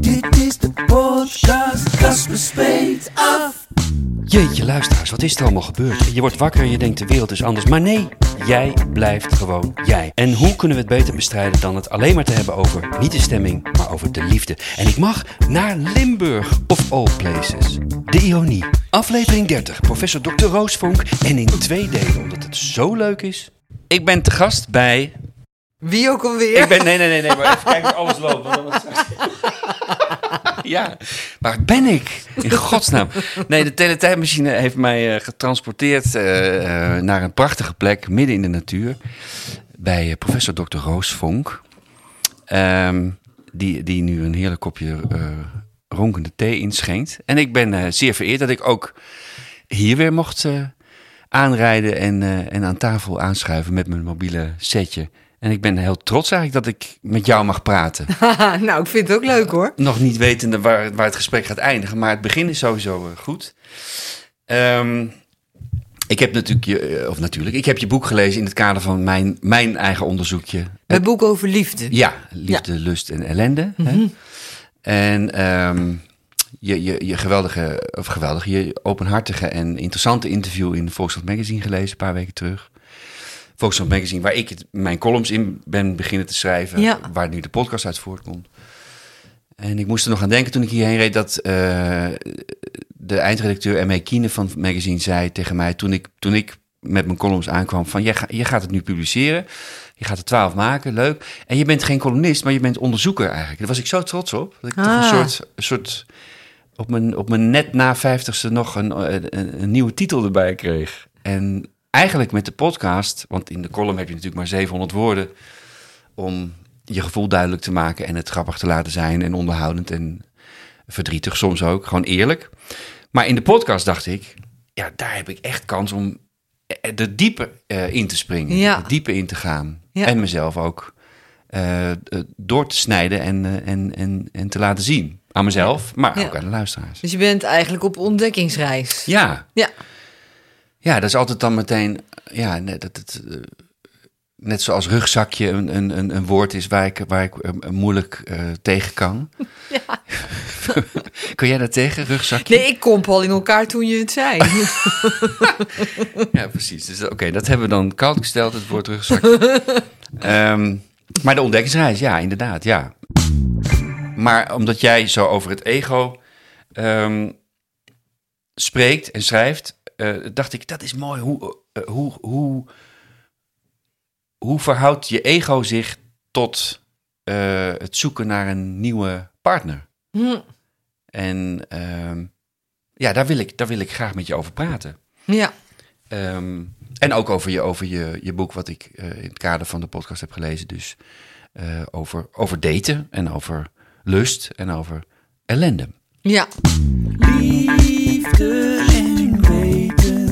Dit is de podcast, Casper Speet af. Jeetje, luisteraars, wat is er allemaal gebeurd? Je wordt wakker en je denkt de wereld is anders. Maar nee, jij blijft gewoon jij. En hoe kunnen we het beter bestrijden dan het alleen maar te hebben over niet de stemming, maar over de liefde? En ik mag naar Limburg, of all places. De Ionie, aflevering 30, professor Dr. Roos Vonk. En in twee delen, omdat het zo leuk is. Ik ben te gast bij... Wie ook alweer? Ik ben... Nee, nee, nee, nee, maar even kijken of alles loopt. want Ja, waar ben ik? In godsnaam. Nee, de teletijdmachine heeft mij eh, getransporteerd eh, eh, naar een prachtige plek midden in de natuur. Bij professor Dr. Roos Vonk. Ehm, die, die nu een heerlijk kopje eh, ronkende thee inschenkt. En ik ben eh, zeer vereerd dat ik ook hier weer mocht eh, aanrijden en, eh, en aan tafel aanschuiven met mijn mobiele setje. En ik ben heel trots eigenlijk dat ik met jou mag praten. Nou, ik vind het ook leuk hoor. Nog niet wetende waar, waar het gesprek gaat eindigen, maar het begin is sowieso eh, goed. Ehm, ik heb natuurlijk, je, eh, of natuurlijk, ik heb je boek gelezen in het kader van mijn, mijn eigen onderzoekje. Mijn boek over liefde. Ja, liefde, lust en ellende. hè? En ehm, je, je, je geweldige, of geweldige, je openhartige en interessante interview in Volkskrant Magazine gelezen, een paar weken terug. Volkskrant Magazine, waar ik het, mijn columns in ben beginnen te schrijven, Ja. waar nu de podcast uit voortkomt. En ik moest er nog aan denken toen ik hierheen reed dat eh, de eindredacteur M.E. Kiene van het magazine zei tegen mij toen ik, toen ik met mijn columns aankwam van jij, ga- je gaat het nu publiceren. Je gaat er twaalf maken, leuk. En je bent geen columnist, maar je bent onderzoeker eigenlijk. Daar was ik zo trots op. Dat ik toch Ah. een soort, een soort op, mijn, op mijn net na vijftigste nog een, een, een nieuwe titel erbij kreeg. En eigenlijk met de podcast, want in de column heb je natuurlijk maar 700 woorden om je gevoel duidelijk te maken en het grappig te laten zijn en onderhoudend en verdrietig soms ook, gewoon eerlijk. Maar in de podcast dacht ik, ja, daar heb ik echt kans om er dieper eh, in te springen, Ja. er dieper in te gaan Ja. en mezelf ook eh, eh, door te snijden en, en, en, en te laten zien aan mezelf, maar ook aan de luisteraars. Dus je bent eigenlijk op ontdekkingsreis. Ja, Ja. Ja, dat is altijd dan meteen, ja, net, dat het, eh, net zoals rugzakje een, een, een, woord is waar ik, waar ik eh, moeilijk eh, tegen kan. Ja. Kun jij dat tegen, rugzakje? Nee, ik kom al in elkaar toen je het zei. Ja, precies. Dus oké, dat hebben we dan koud gesteld, het woord rugzakje. Ehm, maar de ontdekkingsreis, ja, inderdaad, ja. Maar omdat jij zo over het ego ehm, spreekt en schrijft, eh, dacht ik, dat is mooi. Hoe, eh, hoe, hoe, hoe verhoudt je ego zich tot eh, het zoeken naar een nieuwe partner? Hm. En ehm, ja, daar wil, ik, daar wil ik graag met je over praten. Ja. Ehm, en ook over je, over je, je boek, wat ik eh, in het kader van de podcast heb gelezen. Dus eh, over, over daten en over lust en over ellende. Ja. Liefde en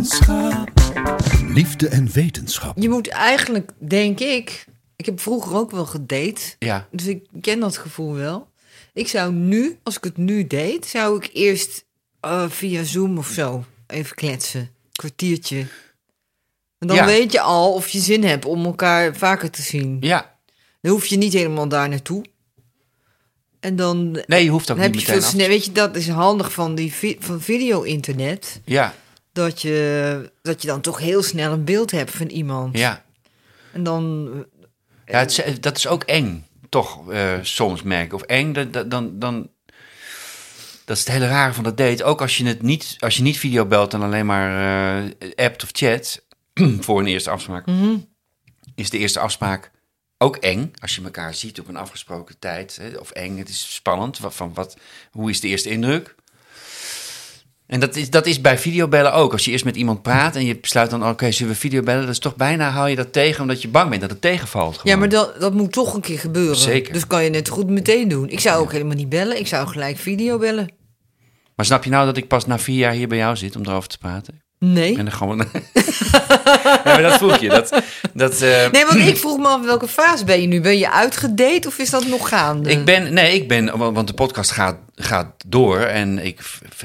wetenschap. Liefde en wetenschap. Je moet eigenlijk, denk ik... Ik heb vroeger ook wel gedate. Ja, Dus ik ken dat gevoel wel. Ik zou nu, als ik het nu deed, zou ik eerst eh, via Zoom of zo even kletsen. Kwartiertje. En dan Ja. weet je al of je zin hebt om elkaar vaker te zien. ja. Dan hoef je niet helemaal daar naartoe. En dan, Nee, je hoeft ook dan heb niet je meteen veel af. snel. Weet je, dat is handig van, die vi- van video-internet. Ja, Dat je, dat je dan toch heel snel een beeld hebt van iemand. ja. En dan. ja het, dat is ook eng, toch eh, soms merken. Of eng, dan, dan- dan. Dat is het hele rare van dat date. Ook als je, het niet, als je niet video belt en alleen maar eh appt of chat voor een eerste afspraak. Mhm. is de eerste afspraak ook eng als je elkaar ziet op een afgesproken tijd. Hè? Of eng, het is spannend. Wat, van wat, hoe is de eerste indruk? En dat is, dat is bij videobellen ook. Als je eerst met iemand praat en je besluit dan... oké, zullen we videobellen? Dat is toch bijna hou je dat tegen... omdat je bang bent dat het tegenvalt. Gewoon. Ja, maar dat, dat moet toch een keer gebeuren. Zeker. Dus kan je net goed meteen doen. Ik zou ook helemaal niet bellen. Ik zou gelijk video bellen. Maar snap je nou dat ik pas na vier jaar hier bij jou zit om erover te praten? Nee. En dan gewoon... ja, maar dat vroeg je. Dat, dat, eh, Nee, want ik vroeg me af, welke fase ben je nu? Ben je uitgedate of is dat nog gaande? Ik ben, nee, ik ben, want de podcast gaat, gaat door en ik,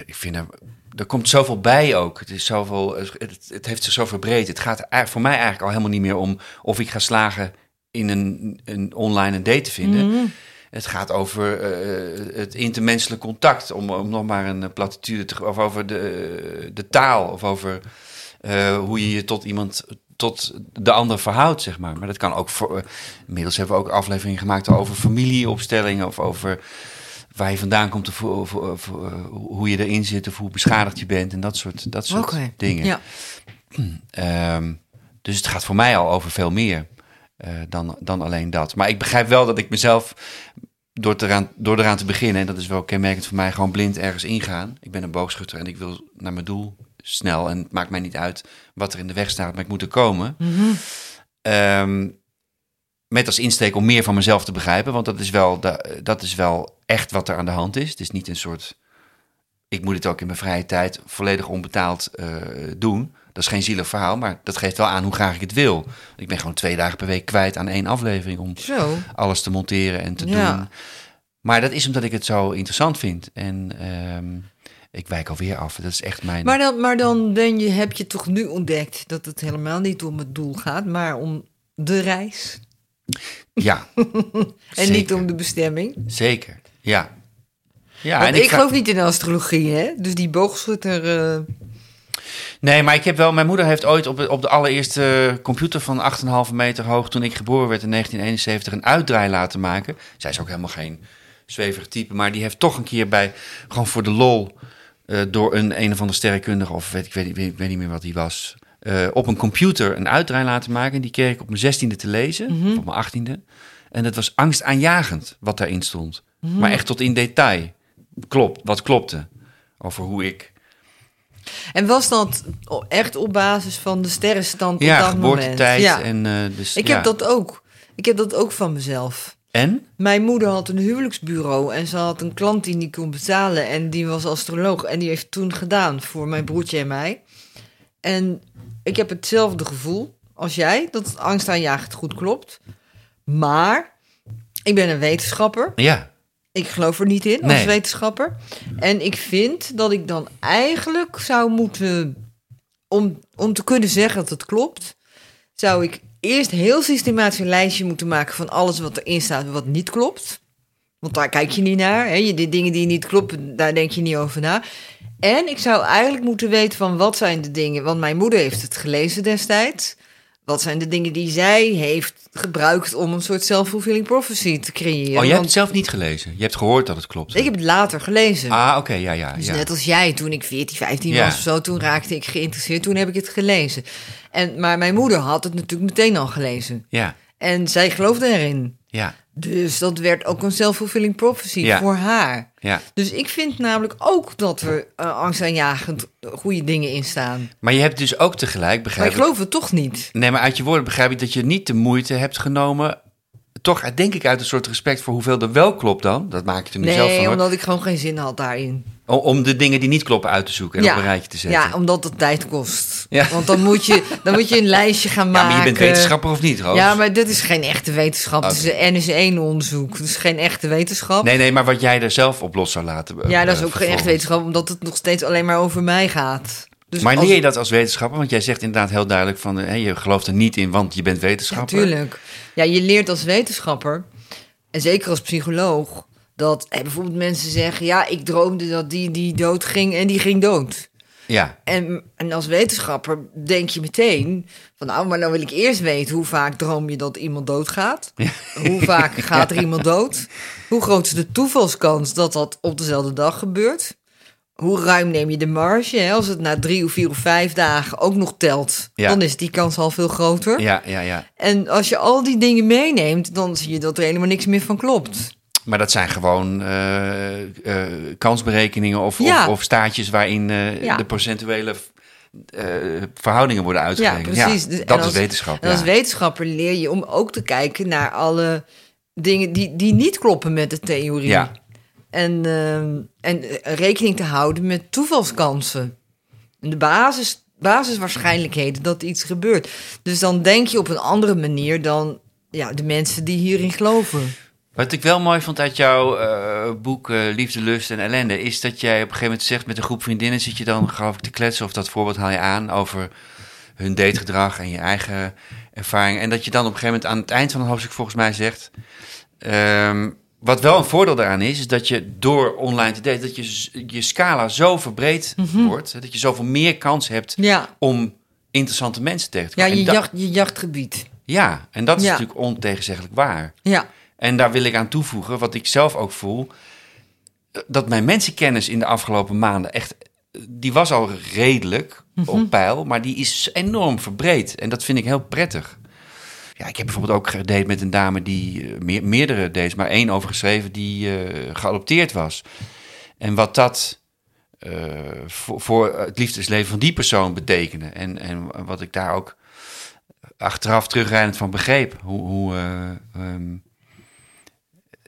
ik vind er, er komt zoveel bij ook. Het, is zoveel, het, het heeft zich zo verbreed. Het gaat voor mij eigenlijk al helemaal niet meer om of ik ga slagen in een, een online een date te vinden. Het gaat over eh, het intermenselijk contact, om, om nog maar een platitude te of over de, de taal of over eh, hoe je je tot iemand, tot de ander verhoudt, zeg maar. Maar dat kan ook voor. eh, inmiddels hebben we ook afleveringen gemaakt over familieopstellingen of over waar je vandaan komt of, of, of, eh, hoe je erin zit of hoe beschadigd je bent en dat soort, dat soort dingen. Ja. Ehm, dus het gaat voor mij al over veel meer eh, dan, dan alleen dat. Maar ik begrijp wel dat ik mezelf, door, te eraan, door eraan te beginnen, en dat is wel kenmerkend voor mij, gewoon blind ergens ingaan. Ik ben een boogschutter en ik wil naar mijn doel snel. En het maakt mij niet uit wat er in de weg staat, maar ik moet er komen. Ehm, met als insteek om meer van mezelf te begrijpen, want dat is, wel dat is wel echt wat er aan de hand is. Het is niet een soort ik moet het ook in mijn vrije tijd volledig onbetaald eh, doen. Dat is geen zielig verhaal, maar dat geeft wel aan hoe graag ik het wil. Ik ben gewoon twee dagen per week kwijt aan één aflevering om Zo. alles te monteren en te Ja. doen. Maar dat is omdat ik het zo interessant vind. En ehm, ik wijk alweer af. Dat is echt mijn... Maar dan, maar dan ben je, heb je toch nu ontdekt dat het helemaal niet om het doel gaat, maar om de reis. Ja, En niet om de bestemming. zeker. Ja. ja Want en ik geloof niet in astrologie, hè? Dus die boogschutter. eh, Nee, maar ik heb wel. Mijn moeder heeft ooit op, op de allereerste computer van 8,5 meter hoog. toen ik geboren werd in 1971 een uitdraai laten maken. Zij is ook helemaal geen zweverig type, maar die heeft toch een keer bij. gewoon voor de lol. eh, door een een of andere sterrenkundige, of weet, ik, weet, weet niet meer wat die was. Eh, op een computer een uitdraai laten maken. En die kreeg ik op mijn 16e te lezen, of op mijn 18e. En het was angstaanjagend wat daarin stond. Maar echt tot in detail. Klopt, wat klopte. Over hoe ik En was dat echt op basis van de sterrenstand Ja, op dat geboortetijd. moment? Ja. En, eh, dus, ik ja. heb dat ook. Ik heb dat ook van mezelf. En? Mijn moeder had een huwelijksbureau en ze had een klant die niet kon betalen en die was astroloog en die heeft toen gedaan voor mijn broertje en mij. En ik heb hetzelfde gevoel als jij, dat het angstaanjagend goed klopt. Maar ik ben een wetenschapper. Ja. Ik geloof er niet in als Nee. wetenschapper. En ik vind dat ik dan eigenlijk zou moeten, om, om te kunnen zeggen dat het klopt, zou ik eerst heel systematisch een lijstje moeten maken van alles wat erin staat wat niet klopt. Want daar kijk je niet naar. Hè? Je, de dingen die niet kloppen, daar denk je niet over na. En ik zou eigenlijk moeten weten van wat zijn de dingen. Want mijn moeder heeft het gelezen destijds. Wat zijn de dingen die zij heeft gebruikt om een soort self-fulfilling prophecy te creëren? Oh, jij hebt het zelf niet gelezen. Je hebt gehoord dat het klopt. ik heb het later gelezen. Ah, oké, ja, ja. Dus ja. net als jij, toen ik 14, 15 Ja. was of zo, toen raakte ik geïnteresseerd. Toen heb ik het gelezen. En, maar mijn moeder had het natuurlijk meteen al gelezen. Ja, En zij geloofde erin. ja, Dus dat werd ook een self-fulfilling prophecy Ja. voor haar. ja. Dus ik vind namelijk ook dat er uh, angstaanjagend goede dingen in staan. Maar je hebt dus ook tegelijk, Maar begrijp ik geloof het toch niet. Nee, maar uit je woorden begrijp ik dat je niet de moeite hebt genomen. Toch, denk ik, uit een soort respect voor hoeveel er wel klopt dan. Dat maak je er nu zelf van. Nee, omdat ik gewoon geen zin had daarin. Om de dingen die niet kloppen uit te zoeken en op een rijtje te zetten. ja, omdat het tijd kost. Ja. Want dan moet, je, dan moet je een lijstje gaan Ja, maken. maar je bent wetenschapper of niet, Roos? Ja, maar dit is geen echte wetenschap. Het is een NS1-onderzoek. Het is geen echte wetenschap. Nee, nee, maar wat jij er zelf op los zou laten. eh, ja, dat is eh, ook geen echte wetenschap, omdat het nog steeds alleen maar over mij gaat. Dus Maar als- leer je dat als wetenschapper? Want jij zegt inderdaad heel duidelijk van... eh, je gelooft er niet in, want je bent wetenschapper. tuurlijk. Ja, je leert als wetenschapper, en zeker als psycholoog, dat eh, bijvoorbeeld mensen zeggen: Ja, ik droomde dat die, die dood ging en die ging dood. Ja, En, en als wetenschapper denk je meteen van nou, maar dan wil ik eerst weten hoe vaak droom je dat iemand doodgaat. Hoe vaak gaat er iemand dood? Hoe groot is de toevalskans dat dat op dezelfde dag gebeurt? Hoe ruim neem je de marge? Hè? Als het na drie of vier of vijf dagen ook nog telt, Ja. dan is die kans al veel groter. ja, ja, ja. En als je al die dingen meeneemt, dan zie je dat er helemaal niks meer van klopt. Maar dat zijn gewoon eh, eh, kansberekeningen of, Ja. of, of staartjes waarin eh, Ja. de procentuele verhoudingen worden Ja, uitgerekend. precies. Dus- en dat als- is wetenschap. En als ja. wetenschapper leer je om ook te kijken naar alle dingen die, die niet kloppen met de theorie. Ja. En, ehm, en eh, rekening te houden met toevalskansen. En de basis, basiswaarschijnlijkheden dat iets gebeurt. Dus dan denk je op een andere manier dan ja, de mensen die hierin geloven. Wat ik wel mooi vond uit jouw eh, boek eh, Liefde, Lust en Ellende... is dat jij op een gegeven moment zegt met een groep vriendinnen... zit je dan, geloof ik, te kletsen of dat voorbeeld haal je aan... over hun dategedrag en je eigen ervaring. En dat je dan op een gegeven moment aan het eind van het hoofdstuk volgens mij zegt... ehm, wat wel een voordeel daaraan is, is dat je door online te daten... dat je je scala zo verbreed wordt... hè, dat je zoveel meer kans hebt Ja, om interessante mensen tegen te ja komen. je, En dat- jacht, je jachtgebied. ja, en dat is Ja. natuurlijk ontegenzeggelijk waar. Ja, En daar wil ik aan toevoegen, wat ik zelf ook voel, dat mijn mensenkennis in de afgelopen maanden echt, die was al redelijk op peil, maar die is enorm verbreed. En dat vind ik heel prettig. Ja, ik heb bijvoorbeeld ook gedate met een dame die eh, meer, meerdere dates, maar één over geschreven die eh, geadopteerd was. En wat dat eh, voor, voor het liefdesleven van die persoon betekende. En, en wat ik daar ook achteraf terugrijdend van begreep. Hoe, hoe, eh, ehm,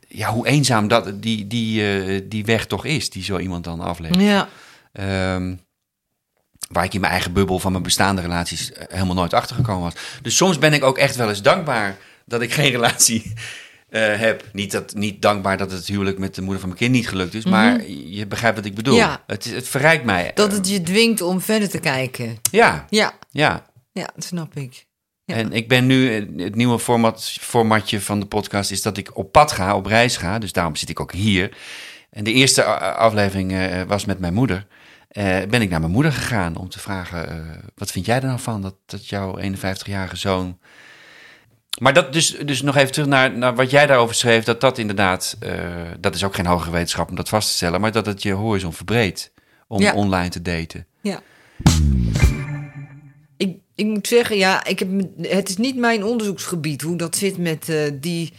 ja, hoe eenzaam dat, die, die, die weg toch is, die zo iemand dan aflegt. ja. Ehm, waar ik in mijn eigen bubbel van mijn bestaande relaties eh, helemaal nooit achter gekomen was. Dus soms ben ik ook echt wel eens dankbaar dat ik geen relatie eh, heb. Niet, dat, niet dankbaar dat het huwelijk met de moeder van mijn kind niet gelukt is, maar je begrijpt wat ik bedoel. Ja. Het, het verrijkt mij. Dat het je dwingt om verder te kijken. Ja, Ja, ja. ja dat snap ik. Ja. En ik ben nu, eh, het nieuwe format, formatje van de podcast is dat ik op pad ga, op reis ga. Dus daarom zit ik ook hier. En de eerste aflevering eh, was met mijn moeder. Eh, ben ik naar mijn moeder gegaan om te vragen, eh, wat vind jij er nou van dat, dat jouw 51-jarige zoon... Maar dat dus, dus nog even terug naar, naar wat jij daarover schreef, dat dat inderdaad, eh, dat is ook geen hogere wetenschap om dat vast te stellen, maar dat het je horizon verbreedt om Ja. online te daten. Ja. Ik, ik moet zeggen, ja, ik heb, het is niet mijn onderzoeksgebied hoe dat zit met die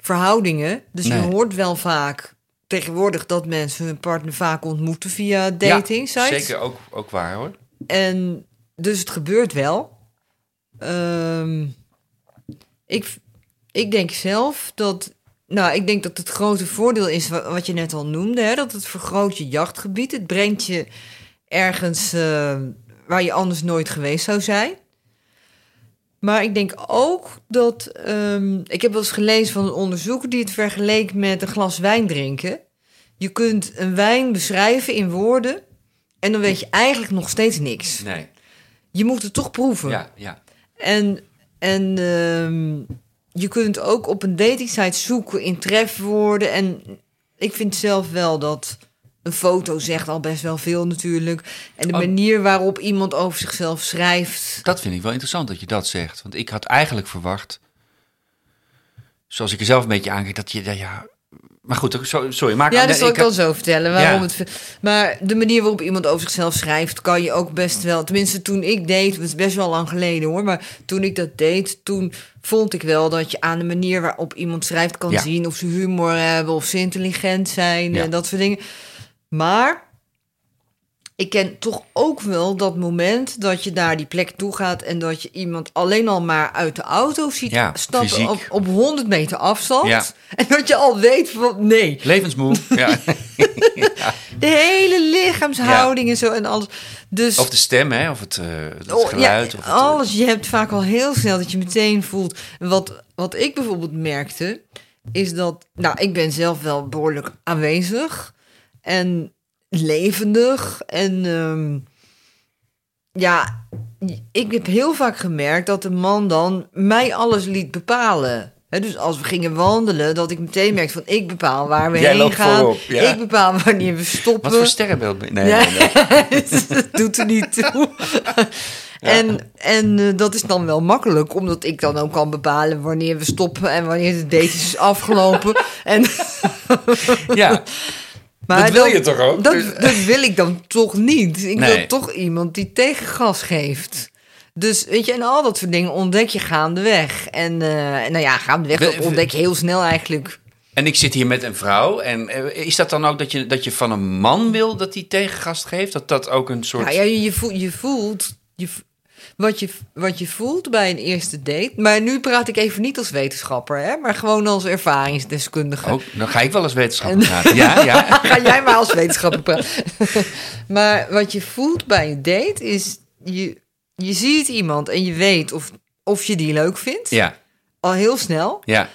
verhoudingen. Dus Nee. je hoort wel vaak tegenwoordig dat mensen hun partner vaak ontmoeten via dating Ja, sites. zeker ook, ook waar hoor. En dus het gebeurt wel. Ehm, ik, ik denk zelf dat. Nou, ik denk dat het grote voordeel is wa- wat je net al noemde: hè, dat het vergroot je jachtgebied. Het brengt je ergens eh, waar je anders nooit geweest zou zijn. Maar ik denk ook dat. ehm, ik heb wel eens gelezen van een onderzoeker die het vergeleek met een glas wijn drinken. Je kunt een wijn beschrijven in woorden. En dan weet je eigenlijk nog steeds niks. Nee, Je moet het toch proeven. ja, ja. En, en ehm, je kunt ook op een datingsite zoeken in trefwoorden. En ik vind zelf wel dat een foto zegt al best wel veel natuurlijk. En de Oh. manier waarop iemand over zichzelf schrijft. Dat vind ik wel interessant dat je dat zegt. Want ik had eigenlijk verwacht, zoals ik er zelf een beetje aankijk, dat je, ja, ja maar goed, sorry, maak Ja, dat zal ik, dan had- zo vertellen. Waarom Ja. het, maar de manier waarop iemand over zichzelf schrijft, kan je ook best wel. Tenminste, toen ik deed, het is best wel lang geleden hoor. Maar toen ik dat deed, toen vond ik wel dat je aan de manier waarop iemand schrijft kan Ja. zien of ze humor hebben of ze intelligent zijn Ja. en dat soort dingen. Maar ik ken toch ook wel dat moment dat je naar die plek toe gaat en dat je iemand alleen al maar uit de auto ziet Ja, stappen op, op 100 meter afstand. Ja. En dat je al weet van nee, Levensmoe. ja. de hele lichaamshouding en zo en alles. Dus Of de stem, hè? Of het, eh, het oh, geluid. of het, eh, alles. Je hebt vaak al heel snel dat je meteen voelt. Wat, wat ik bijvoorbeeld merkte, is dat. Nou, ik ben zelf wel behoorlijk aanwezig en levendig. En ehm, ja, ik heb heel vaak gemerkt dat de man dan mij alles liet bepalen. Hè, dus als we gingen wandelen, dat ik meteen merkte van ik bepaal waar we Jij heen loopt gaan. voorop, ja. Ik bepaal wanneer we stoppen. Wat voor sterrenbeeld ben je? Nee, Ja. nee, nee. dat doet er niet toe. En, en eh, dat is dan wel makkelijk, omdat ik dan ook kan bepalen wanneer we stoppen en wanneer de date is afgelopen. en, Ja, maar dat wil dan- je toch ook? Dat, Dus- dat wil ik dan toch niet. Ik Nee. wil toch iemand die tegengas geeft. Dus weet je, en al dat soort dingen ontdek je gaandeweg. En eh, nou ja, gaandeweg We- ontdek je heel snel eigenlijk. En ik zit hier met een vrouw. En eh, is dat dan ook dat je, dat je van een man wil dat hij tegengast geeft? Dat dat ook een soort... Nou ja, je, voelt, je voelt je, wat, je, wat je voelt bij een eerste date. Maar nu praat ik even niet als wetenschapper, hè, maar gewoon als ervaringsdeskundige. Oh, dan ga ik wel als wetenschapper praten. Ja, ja. Ga jij maar als wetenschapper praten. maar wat je voelt bij een date is, je, je ziet iemand en je weet of, of je die leuk vindt. Ja, Al heel snel. ja,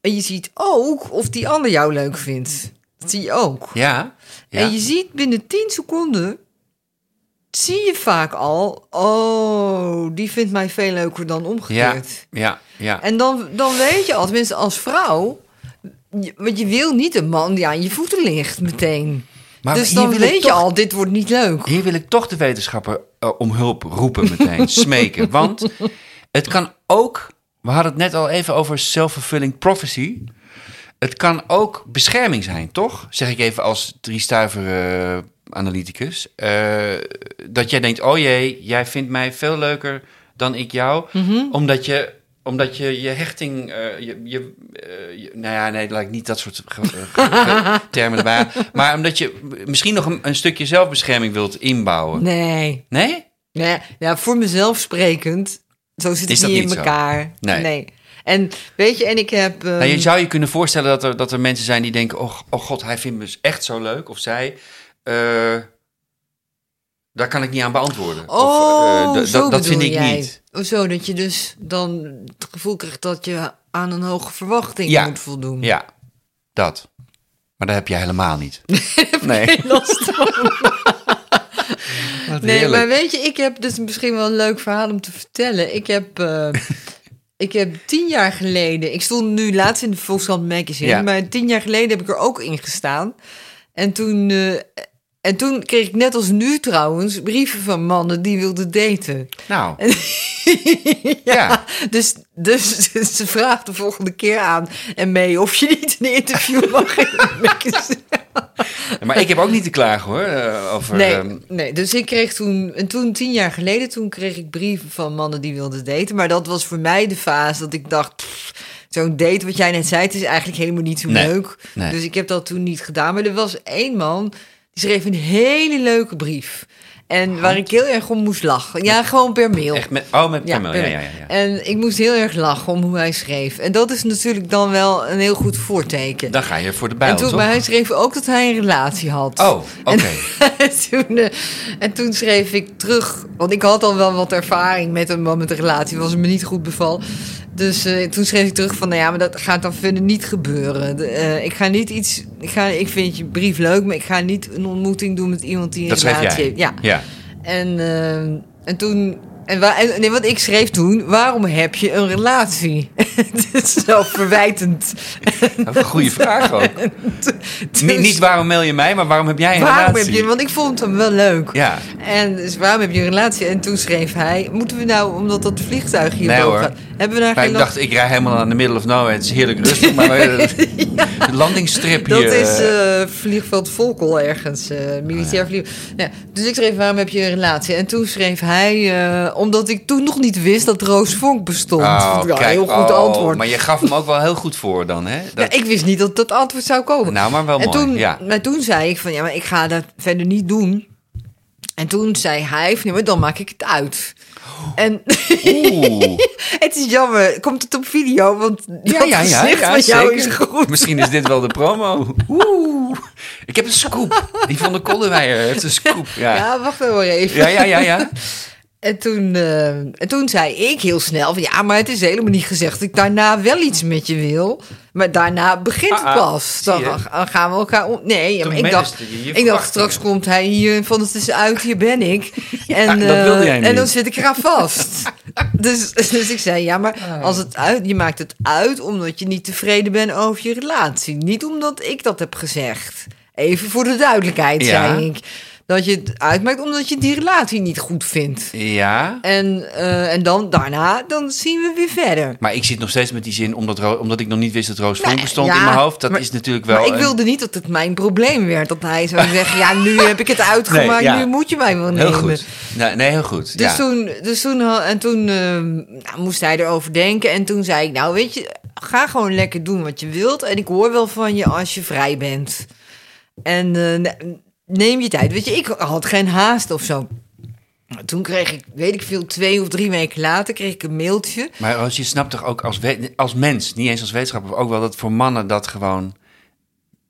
En je ziet ook of die ander jou leuk vindt. Dat zie je ook. ja. ja. En je ziet binnen 10 seconden, zie je vaak al, oh, die vindt mij veel leuker dan omgekeerd. ja, ja. En dan, dan weet je al, tenminste als vrouw, want je wil niet een man die aan je voeten ligt meteen. Maar dus dan weet je toch- al, dit wordt niet leuk. Hier wil ik toch de wetenschapper eh, om hulp roepen meteen, smeken. Want het kan ook, we hadden het net al even over self-fulfilling prophecy. Het kan ook bescherming zijn, toch? Zeg ik even als driestuiver eh analyticus. Eh, dat jij denkt, oh jee, jij vindt mij veel leuker dan ik jou. Mhm. Omdat je omdat je je hechting, eh, je, je, eh, je- nou ja, nee, laat ik niet dat soort ge- ge- ge- termen erbij. Maar omdat je misschien nog een, een stukje zelfbescherming wilt inbouwen. Nee. Nee? nee. Ja, voor mezelf sprekend, zo zit het niet niet in elkaar. Nee. En weet je, en ik heb... ehm, Nou, je zou je kunnen voorstellen dat er, dat er mensen zijn die denken: oh, oh god, hij vindt me dus echt zo leuk. Of zij. Eh, daar kan ik niet aan beantwoorden. Oh, of, eh, d- zo dat, dat vind bedoel ik jij. niet. Oh, zo, dat je dus dan het gevoel krijgt dat je aan een hoge verwachting Ja. moet voldoen. Ja, dat. Maar dat heb jij helemaal niet. nee. Last van. Nee, heerlijk. maar weet je, ik heb dus misschien wel een leuk verhaal om te vertellen. Ik heb, eh, ik heb tien jaar geleden, ik stond nu laatst in de Volkskrant Magazine, Ja. maar tien jaar geleden heb ik er ook in gestaan. En toen, eh, en toen kreeg ik net als nu trouwens brieven van mannen die wilden daten. Nou, ja, Ja. Dus, dus, dus ze vraagt de volgende keer aan en mee of je niet een interview mag magazine. maar ik heb ook niet te klagen hoor. eh, over, Nee, ehm, nee, dus ik kreeg toen, en toen tien jaar geleden, toen kreeg ik brieven van mannen die wilden daten. Maar dat was voor mij de fase dat ik dacht, pff, zo'n date wat jij net zei, het is eigenlijk helemaal niet zo Nee, leuk. nee. Dus ik heb dat toen niet gedaan. Maar er was één man, schreef een hele leuke brief. En waar ik heel erg om moest lachen. Ja, gewoon per mail. echt met, oh, met Ja, per ja, mail. ja, ja, ja. En ik moest heel erg lachen om hoe hij schreef. En dat is natuurlijk dan wel een heel goed voorteken. Dan ga je voor de bijl, en toen, toch? maar hij schreef ook dat hij een relatie had. Oh, oké. En, toen, eh, en toen schreef ik terug, want ik had al wel wat ervaring met een man met een relatie, was het me niet goed beval. Dus eh, toen schreef ik terug van, nou ja, maar dat gaat dan verder niet gebeuren. De, eh, ik ga niet iets, ik, ga, ik vind je brief leuk, maar ik ga niet een ontmoeting doen met iemand die een Dat relatie heeft. Ja. ja. En, eh, en toen. En, wa- en, nee, wat ik schreef toen, waarom heb je een relatie? Het is zo verwijtend. Dat een goede vraag ook. Dus Niet, niet waarom mail je mij, maar waarom heb jij een waarom relatie? heb je, want ik vond hem wel leuk. Ja, En dus waarom heb je een relatie? En toen schreef hij, moeten we nou, omdat dat vliegtuig hier Nee, hoor. gaat, hebben we daar maar geen ik dacht, ik rij helemaal aan de middle of nowhere. Het is heerlijk rustig, maar eh, de landingsstrip Dat hier... is eh, eh, vliegveld Volkel ergens, militair vlieg. Ja, dus ik schreef, waarom heb je een relatie? En toen schreef hij, eh, omdat ik toen nog niet wist dat Roos Vonk bestond. oh, ja, kijk, heel goed oh, antwoord. Maar je gaf hem ook wel heel goed voor dan, hè? Dat, Ja, ik wist niet dat dat antwoord zou komen. Nou, maar wel en mooi, toen, ja. Maar toen zei ik van, ja, maar ik ga dat verder niet doen. En toen zei hij, van, nee, maar dan maak ik het uit. En Oeh. het is jammer, komt het op video? Want Ja, ja, ja, ja van jou zeker. is goed. Misschien is dit wel de promo. Oeh. Ik heb een scoop. Die van de Kolderweijer heeft een scoop. Ja, ja, Ja, wacht even. ja, ja. ja, ja. En, toen, eh, en toen zei ik heel snel van, ja, maar het is helemaal niet gezegd dat ik daarna wel iets met je wil. Maar daarna begint het Ah, ah, pas. Dan, gaan we elkaar om... Nee, ja, maar ik dacht, managede je je ik dacht straks komt hij hier van het is uit, hier ben ik. en, dat eh, wilde jij en niet. dan zit ik eraan vast. dus, dus ik zei, ja, maar Ah. als het uit, je maakt het uit omdat je niet tevreden bent over je relatie. Niet omdat ik dat heb gezegd. Even voor de duidelijkheid, Ja. zei ik. Dat je het uitmaakt omdat je die relatie niet goed vindt. Ja, En, eh, en dan daarna, dan zien we weer verder. maar ik zit nog steeds met die zin, omdat, omdat ik nog niet wist dat Roos Nee, bestond ja, in mijn hoofd. Dat maar- is natuurlijk wel... maar ik een- wilde niet dat het mijn probleem werd. Dat hij zou zeggen, ja, nu heb ik het uitgemaakt, Nee, ja. nu moet je mij wel nemen. Heel goed. Nee, nee heel goed. Dus ja. toen, dus toen, en toen eh, nou, moest hij erover denken. En toen zei ik, nou weet je, ga gewoon lekker doen wat je wilt. En ik hoor wel van je als je vrij bent. En eh, neem je tijd. Weet je, ik had geen haast of zo. Toen kreeg ik, weet ik veel, twee of drie weken later kreeg ik een mailtje. Maar als je snapt toch ook als, als mens, niet eens als wetenschapper, ook wel dat voor mannen dat gewoon.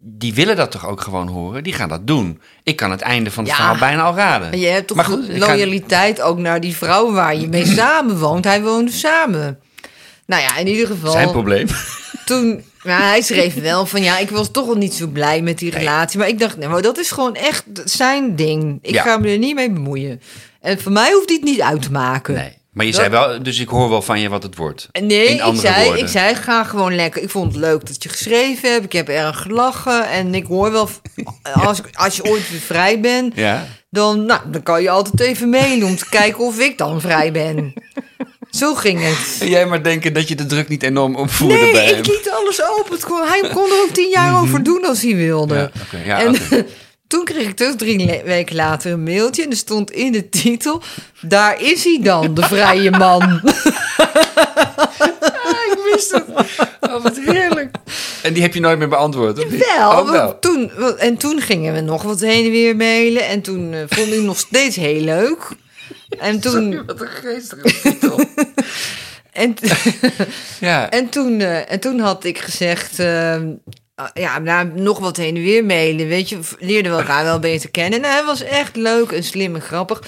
Die willen dat toch ook gewoon horen? Die gaan dat doen. Ik kan het einde van het Ja. verhaal bijna al raden. En je hebt toch Maar goed, ik ga- loyaliteit ook naar die vrouw waar je mee samenwoont. Hij woonde samen. Nou ja, in ieder geval. Zijn probleem. toen, maar hij schreef wel van ja, ik was toch wel niet zo blij met die relatie. Maar ik dacht, nee, maar dat is gewoon echt zijn ding. Ik Ja. ga me er niet mee bemoeien. En voor mij hoeft hij het niet uit te maken. Nee. Maar je zei wel, dus ik hoor wel van je wat het wordt. En Nee, In ik andere zei, woorden. ik zei, ga gewoon lekker. Ik vond het leuk dat je geschreven hebt. Ik heb erg gelachen. En ik hoor wel, als, ik- als je ooit weer vrij bent, Ja. dan, nou, dan kan je altijd even mailen om te kijken of ik dan vrij ben. Zo ging het. En jij maar denken dat je de druk niet enorm opvoerde Nee, bij ik hem. liet alles open. Het kon, hij kon er ook tien jaar over doen als hij wilde. Ja, ja, en toen kreeg ik dus drie weken later een mailtje. En er stond in de titel... Daar is hij dan, de vrije man. ik wist het. Oh, wat heerlijk. En die heb je nooit meer beantwoord, of niet? Wel, Oh. Toen, en toen gingen we nog wat heen en weer mailen. En toen eh, vond ik nog steeds heel leuk. En toen... Wat een geestige. En, Ja. En toen, eh, en toen had ik gezegd, eh, ah, ja, nou, nog wat heen en weer mailen, weet je, leerden we elkaar wel beter kennen. Nou, hij was echt leuk en slim en grappig.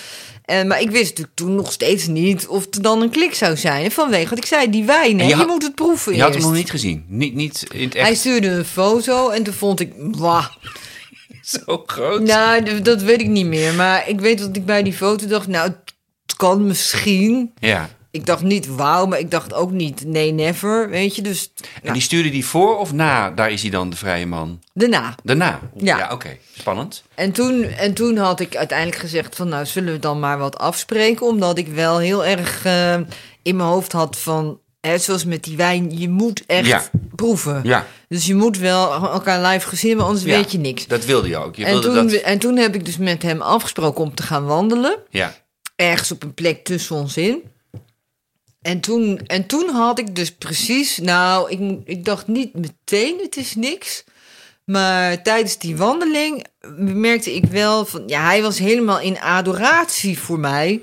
En, maar ik wist natuurlijk toen nog steeds niet of het dan een klik zou zijn. Vanwege wat ik zei, die wijn, hè, je moet het proeven Je had hem nog niet gezien. Niet, niet in het Hij echt stuurde een foto en toen vond ik. zo groot. Nou, dat weet ik niet meer. Maar ik weet dat ik bij die foto dacht, nou, het kan misschien. Ja. Ik dacht niet wauw, maar ik dacht ook niet nee, never, weet je. Dus En die stuurde die voor of na? Daar is hij dan, de vrije man. daarna. Daarna? Ja. oké. Spannend. En toen, en toen had ik uiteindelijk gezegd van... nou, zullen we dan maar wat afspreken? Omdat ik wel heel erg eh, in mijn hoofd had van... Hè, zoals met die wijn, je moet echt Ja. proeven. Ja. Dus je moet wel elkaar live gezien hebben, anders Ja. weet je niks. Dat wilde je ook. Je En wilde toen, dat... en toen heb ik dus met hem afgesproken om te gaan wandelen. Ja. Ergens op een plek tussen ons in. En toen, en toen had ik dus precies... Nou, ik, ik dacht niet meteen, het is niks. Maar tijdens die wandeling merkte ik wel van... Ja, hij was helemaal in adoratie voor mij.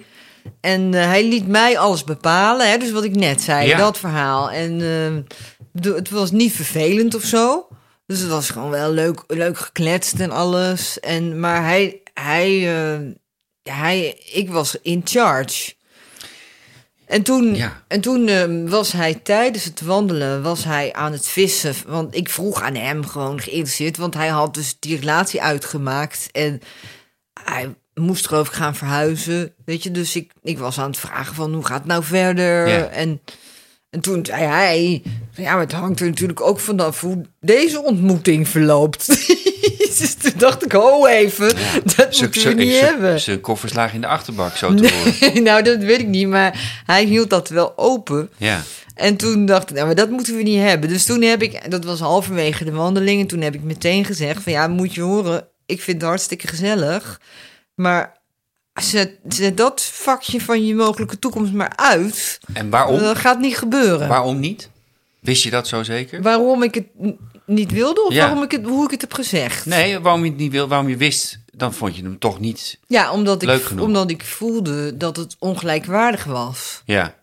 En eh, hij liet mij alles bepalen. Hè, dus wat ik net zei, Ja. dat verhaal. En eh, bedoel, het was niet vervelend of zo. Dus het was gewoon wel leuk, leuk gekletst en alles. En, maar hij, hij, eh, ja, hij, ik was in charge. En toen, Ja. en toen eh, was hij tijdens het wandelen was hij aan het vissen. Want ik vroeg aan hem gewoon geïnteresseerd. Want hij had dus die relatie uitgemaakt. En hij moest geloof ik gaan verhuizen. Weet je, dus ik, ik was aan het vragen van hoe gaat het nou verder? Ja. En, en toen zei hij... Ja, maar het hangt er natuurlijk ook vanaf hoe deze ontmoeting verloopt. dus toen dacht ik, oh even, dat Ze- moeten we niet ze- hebben. Zijn koffers lagen in de achterbak, zo te horen. nou, dat weet ik niet, maar hij hield dat wel open. Ja. En toen dacht ik, nou, maar dat moeten we niet hebben. Dus toen heb ik, dat was halverwege de wandeling, en toen heb ik meteen gezegd van ja, moet je horen, ik vind het hartstikke gezellig, maar zet, zet dat vakje van je mogelijke toekomst maar uit. En waarom? Dat gaat niet gebeuren. Waarom niet? Wist je dat zo zeker? Waarom ik het niet wilde of Ja. waarom ik het, hoe ik het heb gezegd? Nee, waarom je het niet wil, waarom je wist, dan vond je hem toch niet. Ja, omdat Leuk ik, genoeg. omdat ik voelde dat het ongelijkwaardig was. Ja,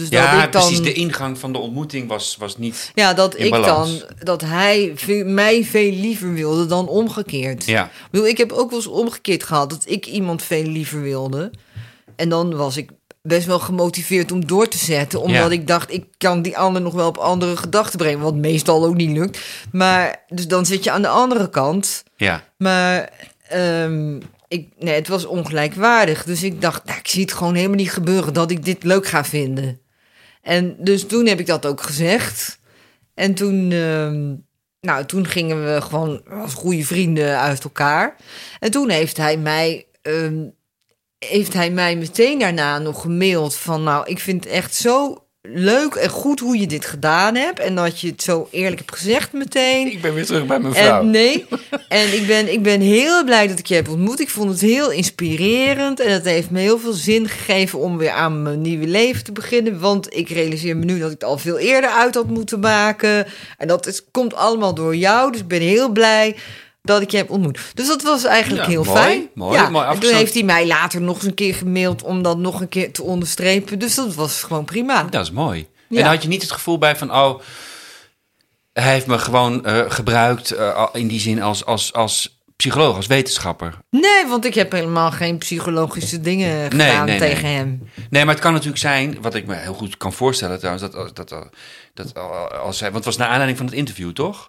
Dus dat ja ik dan, precies. De ingang van de ontmoeting was, was niet. Ja, dat in ik balans. dan, dat hij mij veel liever wilde dan omgekeerd. Ja. Ik, bedoel, ik heb ook wel eens omgekeerd gehad dat ik iemand veel liever wilde. En dan was ik best wel gemotiveerd om door te zetten. Omdat Ja. ik dacht, ik kan die ander nog wel op andere gedachten brengen. Wat meestal ook niet lukt. Maar, dus dan zit je aan de andere kant. Ja, Maar ehm, ik, nee, het was ongelijkwaardig. Dus ik dacht, nou, ik zie het gewoon helemaal niet gebeuren dat ik dit leuk ga vinden. En dus toen heb ik dat ook gezegd. En toen, ehm, nou, toen gingen we gewoon als goede vrienden uit elkaar. En toen heeft hij mij, ehm, heeft hij mij meteen daarna nog gemaild van, nou, ik vind het echt zo leuk en goed hoe je dit gedaan hebt. En dat je het zo eerlijk hebt gezegd meteen. Ik ben weer terug bij mijn vrouw. En nee, en ik ben, ik ben heel blij dat ik je heb ontmoet. Ik vond het heel inspirerend en het heeft me heel veel zin gegeven om weer aan mijn nieuwe leven te beginnen. Want ik realiseer me nu dat ik het al veel eerder uit had moeten maken. En dat is, komt allemaal door jou, dus ik ben heel blij dat ik je heb ontmoet. Dus dat was eigenlijk Ja, heel mooi, fijn. mooi, ja, mooi en toen heeft hij mij later nog eens een keer gemaild om dat nog een keer te onderstrepen. Dus dat was gewoon prima. Dat is mooi. Ja. En had je niet het gevoel bij van, oh, hij heeft me gewoon eh, gebruikt eh, in die zin als, als, als psycholoog, als wetenschapper. Nee, want ik heb helemaal geen psychologische dingen gedaan nee, tegen nee. hem. Nee, maar het kan natuurlijk zijn, wat ik me heel goed kan voorstellen trouwens, dat, dat, dat, dat als hij, want het was naar aanleiding van het interview, toch?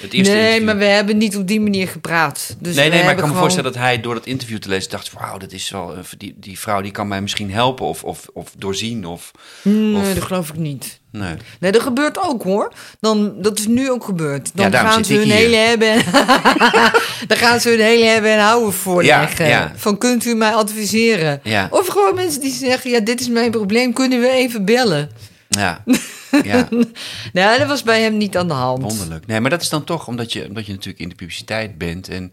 Het eerste nee, interview. maar we hebben niet op die manier gepraat. Dus nee, nee, maar ik kan me voorstellen dat hij door dat interview te lezen dacht: wauw, dat is wel, eh, die, die vrouw die kan mij misschien helpen of, of, of doorzien. Of, Nee, of- dat geloof ik niet. nee. Nee, dat gebeurt ook hoor. Dan, dat is nu ook gebeurd. Dan Ja, gaan ze hun hier. hele hebben. en- dan gaan ze hun hele hebben en houden voorleggen. Ja, ja. Van kunt u mij adviseren? Of gewoon mensen die zeggen: ja, dit is mijn probleem, kunnen we even bellen? Ja, ja, Nou, dat was bij hem niet aan de hand. wonderlijk. Nee, maar dat is dan toch omdat je, omdat je natuurlijk in de publiciteit bent en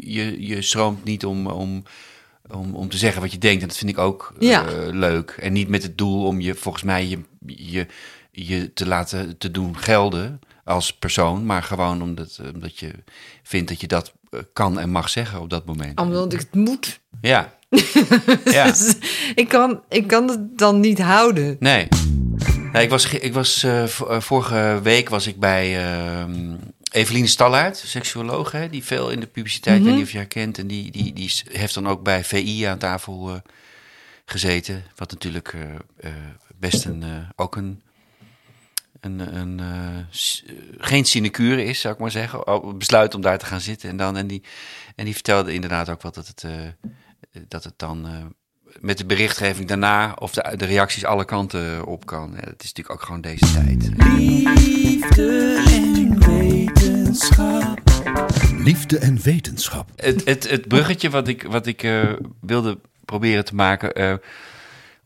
je, je stroomt niet om, om, om, om te zeggen wat je denkt. En dat vind ik ook eh, leuk. En niet met het doel om je, volgens mij, je, je, je te laten te doen gelden als persoon, maar gewoon omdat, omdat je vindt dat je dat eh, kan en mag zeggen op dat moment. Omdat ik het moet. Ja. ja. Dus ik, kan, ik kan het dan niet houden. Nee. Nee, ik was, ik was eh, eh, vorige week was ik bij ehm Eveline Stallaert, seksuoloog, hè, die veel in de publiciteit, weet niet of je haar kent. En die, die, die heeft dan ook bij VI aan tafel eh, gezeten. Wat natuurlijk best een, ook een, een, een geen sinecure is, zou ik maar zeggen. Oh, Besluit om daar te gaan zitten. En, dan, en, die, en die vertelde inderdaad ook wat dat het, dat het dan met de berichtgeving daarna of de, de reacties alle kanten op kan. Ja, dat is natuurlijk ook gewoon deze tijd. Liefde en wetenschap. Liefde en wetenschap. Het, het, het bruggetje wat ik, wat ik eh, wilde proberen te maken. eh,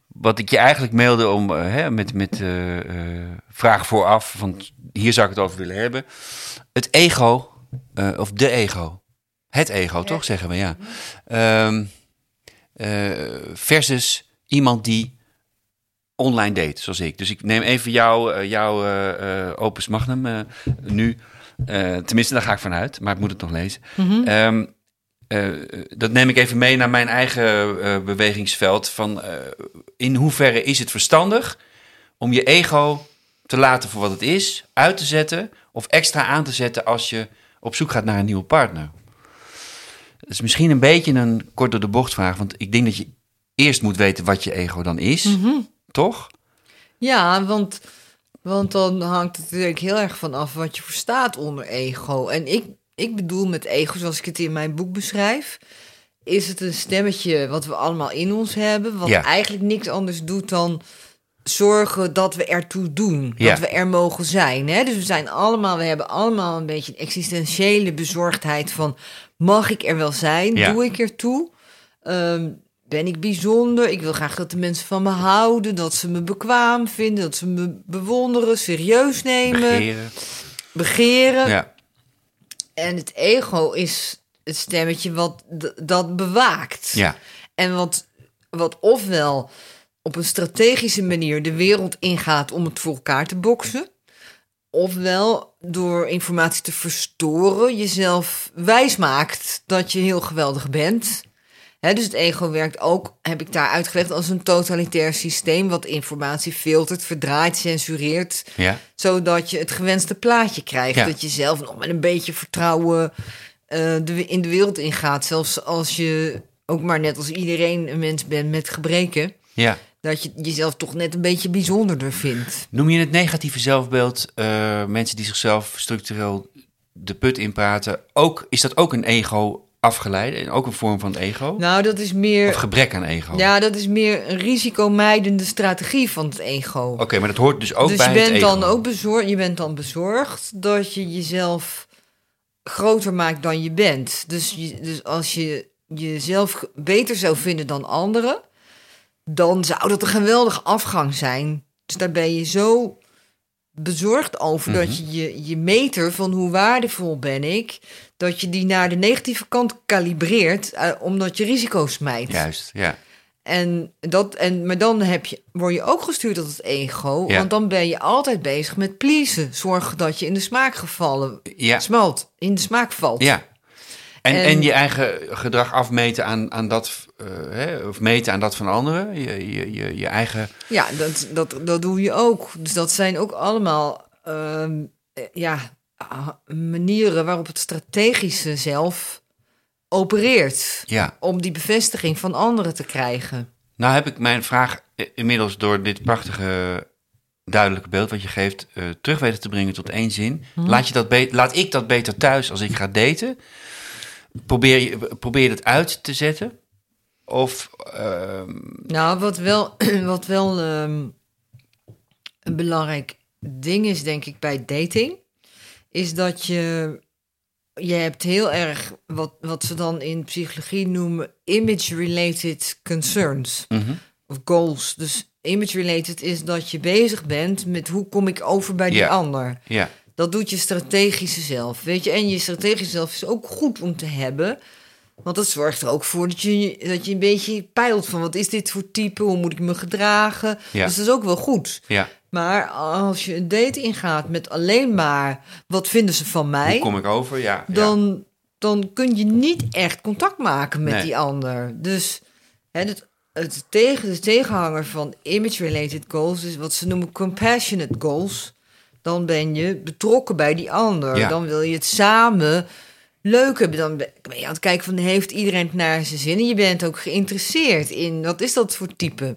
wat ik je eigenlijk mailde om eh, hè, met, met eh, eh, vragen vooraf. Van hier zou ik het over willen hebben. Het ego, eh, of de ego. Het ego, toch zeggen we ja. Ehm, eh, versus iemand die online date, zoals ik. Dus ik neem even jouw eh, jouw eh, eh, opus magnum nu. Tenminste, daar ga ik vanuit, maar ik moet het nog lezen. Ehm, eh, dat neem ik even mee naar mijn eigen bewegingsveld. Van, in hoeverre is het verstandig om je ego te laten voor wat het is, uit te zetten of extra aan te zetten als je op zoek gaat naar een nieuwe partner? Dat is misschien een beetje een kort door de bocht vraag, want ik denk dat je eerst moet weten wat je ego dan is, toch? Ja, want, want dan hangt het natuurlijk heel erg van af wat je verstaat onder ego. En ik, ik bedoel met ego, zoals ik het in mijn boek beschrijf, is het een stemmetje wat we allemaal in ons hebben, wat Ja. eigenlijk niks anders doet dan zorgen dat we ertoe doen, Ja. dat we er mogen zijn. Hè? Dus we zijn allemaal, we hebben allemaal een beetje een existentiële bezorgdheid van, mag ik er wel zijn? Ja. Doe ik ertoe? Ehm, ben ik bijzonder? Ik wil graag dat de mensen van me houden, dat ze me bekwaam vinden, dat ze me bewonderen, serieus nemen, Begeren. begeren. Ja. En het ego is het stemmetje wat dat bewaakt. Ja. En wat, wat ofwel op een strategische manier de wereld ingaat om het voor elkaar te boksen. Ofwel door informatie te verstoren jezelf wijsmaakt dat je heel geweldig bent. Dus het ego werkt ook, heb ik daar uitgelegd, als een totalitair systeem wat informatie filtert, verdraait, censureert Ja. zodat je het gewenste plaatje krijgt. Ja. Dat je zelf nog met een beetje vertrouwen de, in de wereld ingaat. Zelfs als je ook maar net als iedereen een mens bent met gebreken. Ja. Dat je jezelf toch net een beetje bijzonderder vindt. Noem je het negatieve zelfbeeld, eh, mensen die zichzelf structureel de put inpraten, ook, is dat ook een ego afgeleide en ook een vorm van ego? Nou, dat is meer. Of gebrek aan ego? Ja, dat is meer een risicomijdende strategie van het ego. Oké, maar dat hoort dus ook dus bij je het bent ego. dan ook bezorgd. Je bent dan bezorgd dat je jezelf groter maakt dan je bent. Dus, je, dus als je jezelf beter zou vinden dan anderen, dan zou dat een geweldige afgang zijn. Dus daar ben je zo bezorgd over dat je, je je meter van hoe waardevol ben ik, dat je die naar de negatieve kant kalibreert, eh, omdat je risico's mijt. Juist, ja. En dat, en, maar dan heb je, word je ook gestuurd tot het ego. Ja. Want dan ben je altijd bezig met pleasen. Zorg dat je in de smaak gevallen Ja. smalt. In de smaak valt. Ja. En, en, En- je eigen gedrag afmeten aan, aan dat, hè, of meten aan dat van anderen. Je, je, je, je eigen. Ja, dat, dat, dat doe je ook. Dus dat zijn ook allemaal ehm, eh, ja, ah, manieren waarop het strategische zelf opereert. Ja. Om die bevestiging van anderen te krijgen. Nou heb ik mijn vraag inmiddels door dit prachtige duidelijke beeld wat je geeft eh, terug weten te brengen tot één zin. Laat, je dat laat ik dat beter thuis als ik ga daten? Probeer je, probeer je dat uit te zetten? Of ehm, Nou, wat wel, wat wel ehm, een belangrijk ding is, denk ik, bij dating, is dat je. Je hebt heel erg wat, wat ze dan in psychologie noemen image-related concerns mhm, of goals. Dus image-related is dat je bezig bent met hoe kom ik over bij die ander. ja, Dat doet je strategische zelf, weet je. En je strategische zelf is ook goed om te hebben. Want dat zorgt er ook voor dat je, dat je een beetje peilt van... wat is dit voor type, hoe moet ik me gedragen? Ja. Dus dat is ook wel goed. ja. Maar als je een date ingaat met alleen maar... wat vinden ze van mij? Hoe kom ik over? Ja, ja. dan, dan kun je niet echt contact maken met Nee. die ander. Dus hè, het, het tegen, de tegenhanger van image-related goals is wat ze noemen compassionate goals. Dan ben je betrokken bij die ander. Ja. Dan wil je het samen leuk hebben. Dan ben je aan het kijken van heeft iedereen het naar zijn zin. En je bent ook geïnteresseerd in wat is dat voor type.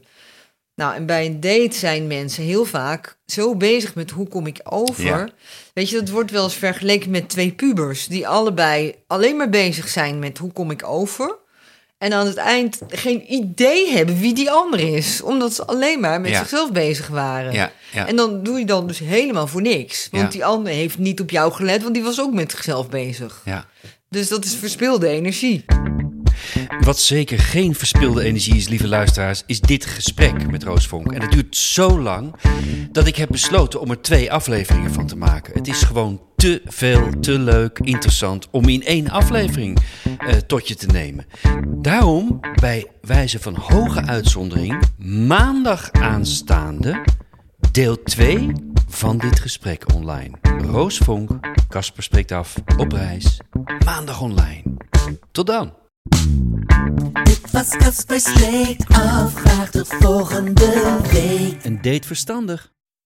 Nou, en bij een date zijn mensen heel vaak zo bezig met hoe kom ik over. Ja. Weet je, dat wordt wel eens vergeleken met twee pubers die allebei alleen maar bezig zijn met hoe kom ik over. En aan het eind geen idee hebben wie die ander is, omdat ze alleen maar met Ja. zichzelf bezig waren. Ja, ja. En dan doe je dan dus helemaal voor niks. Want Ja. die ander heeft niet op jou gelet, want die was ook met zichzelf bezig. ja. Dus dat is verspilde energie. Wat zeker geen verspilde energie is, lieve luisteraars, is dit gesprek met Roos Vonk. En het duurt zo lang dat ik heb besloten om er twee afleveringen van te maken. Het is gewoon te veel, te leuk, interessant om in één aflevering eh, tot je te nemen. Daarom, bij wijze van hoge uitzondering, maandag aanstaande deel 2 van dit gesprek online. Roos Vonk, Kasper spreekt af, op reis, maandag online. Tot dan. Dit was Kasper Spreekt Af. Graag tot volgende week. Een date verstandig.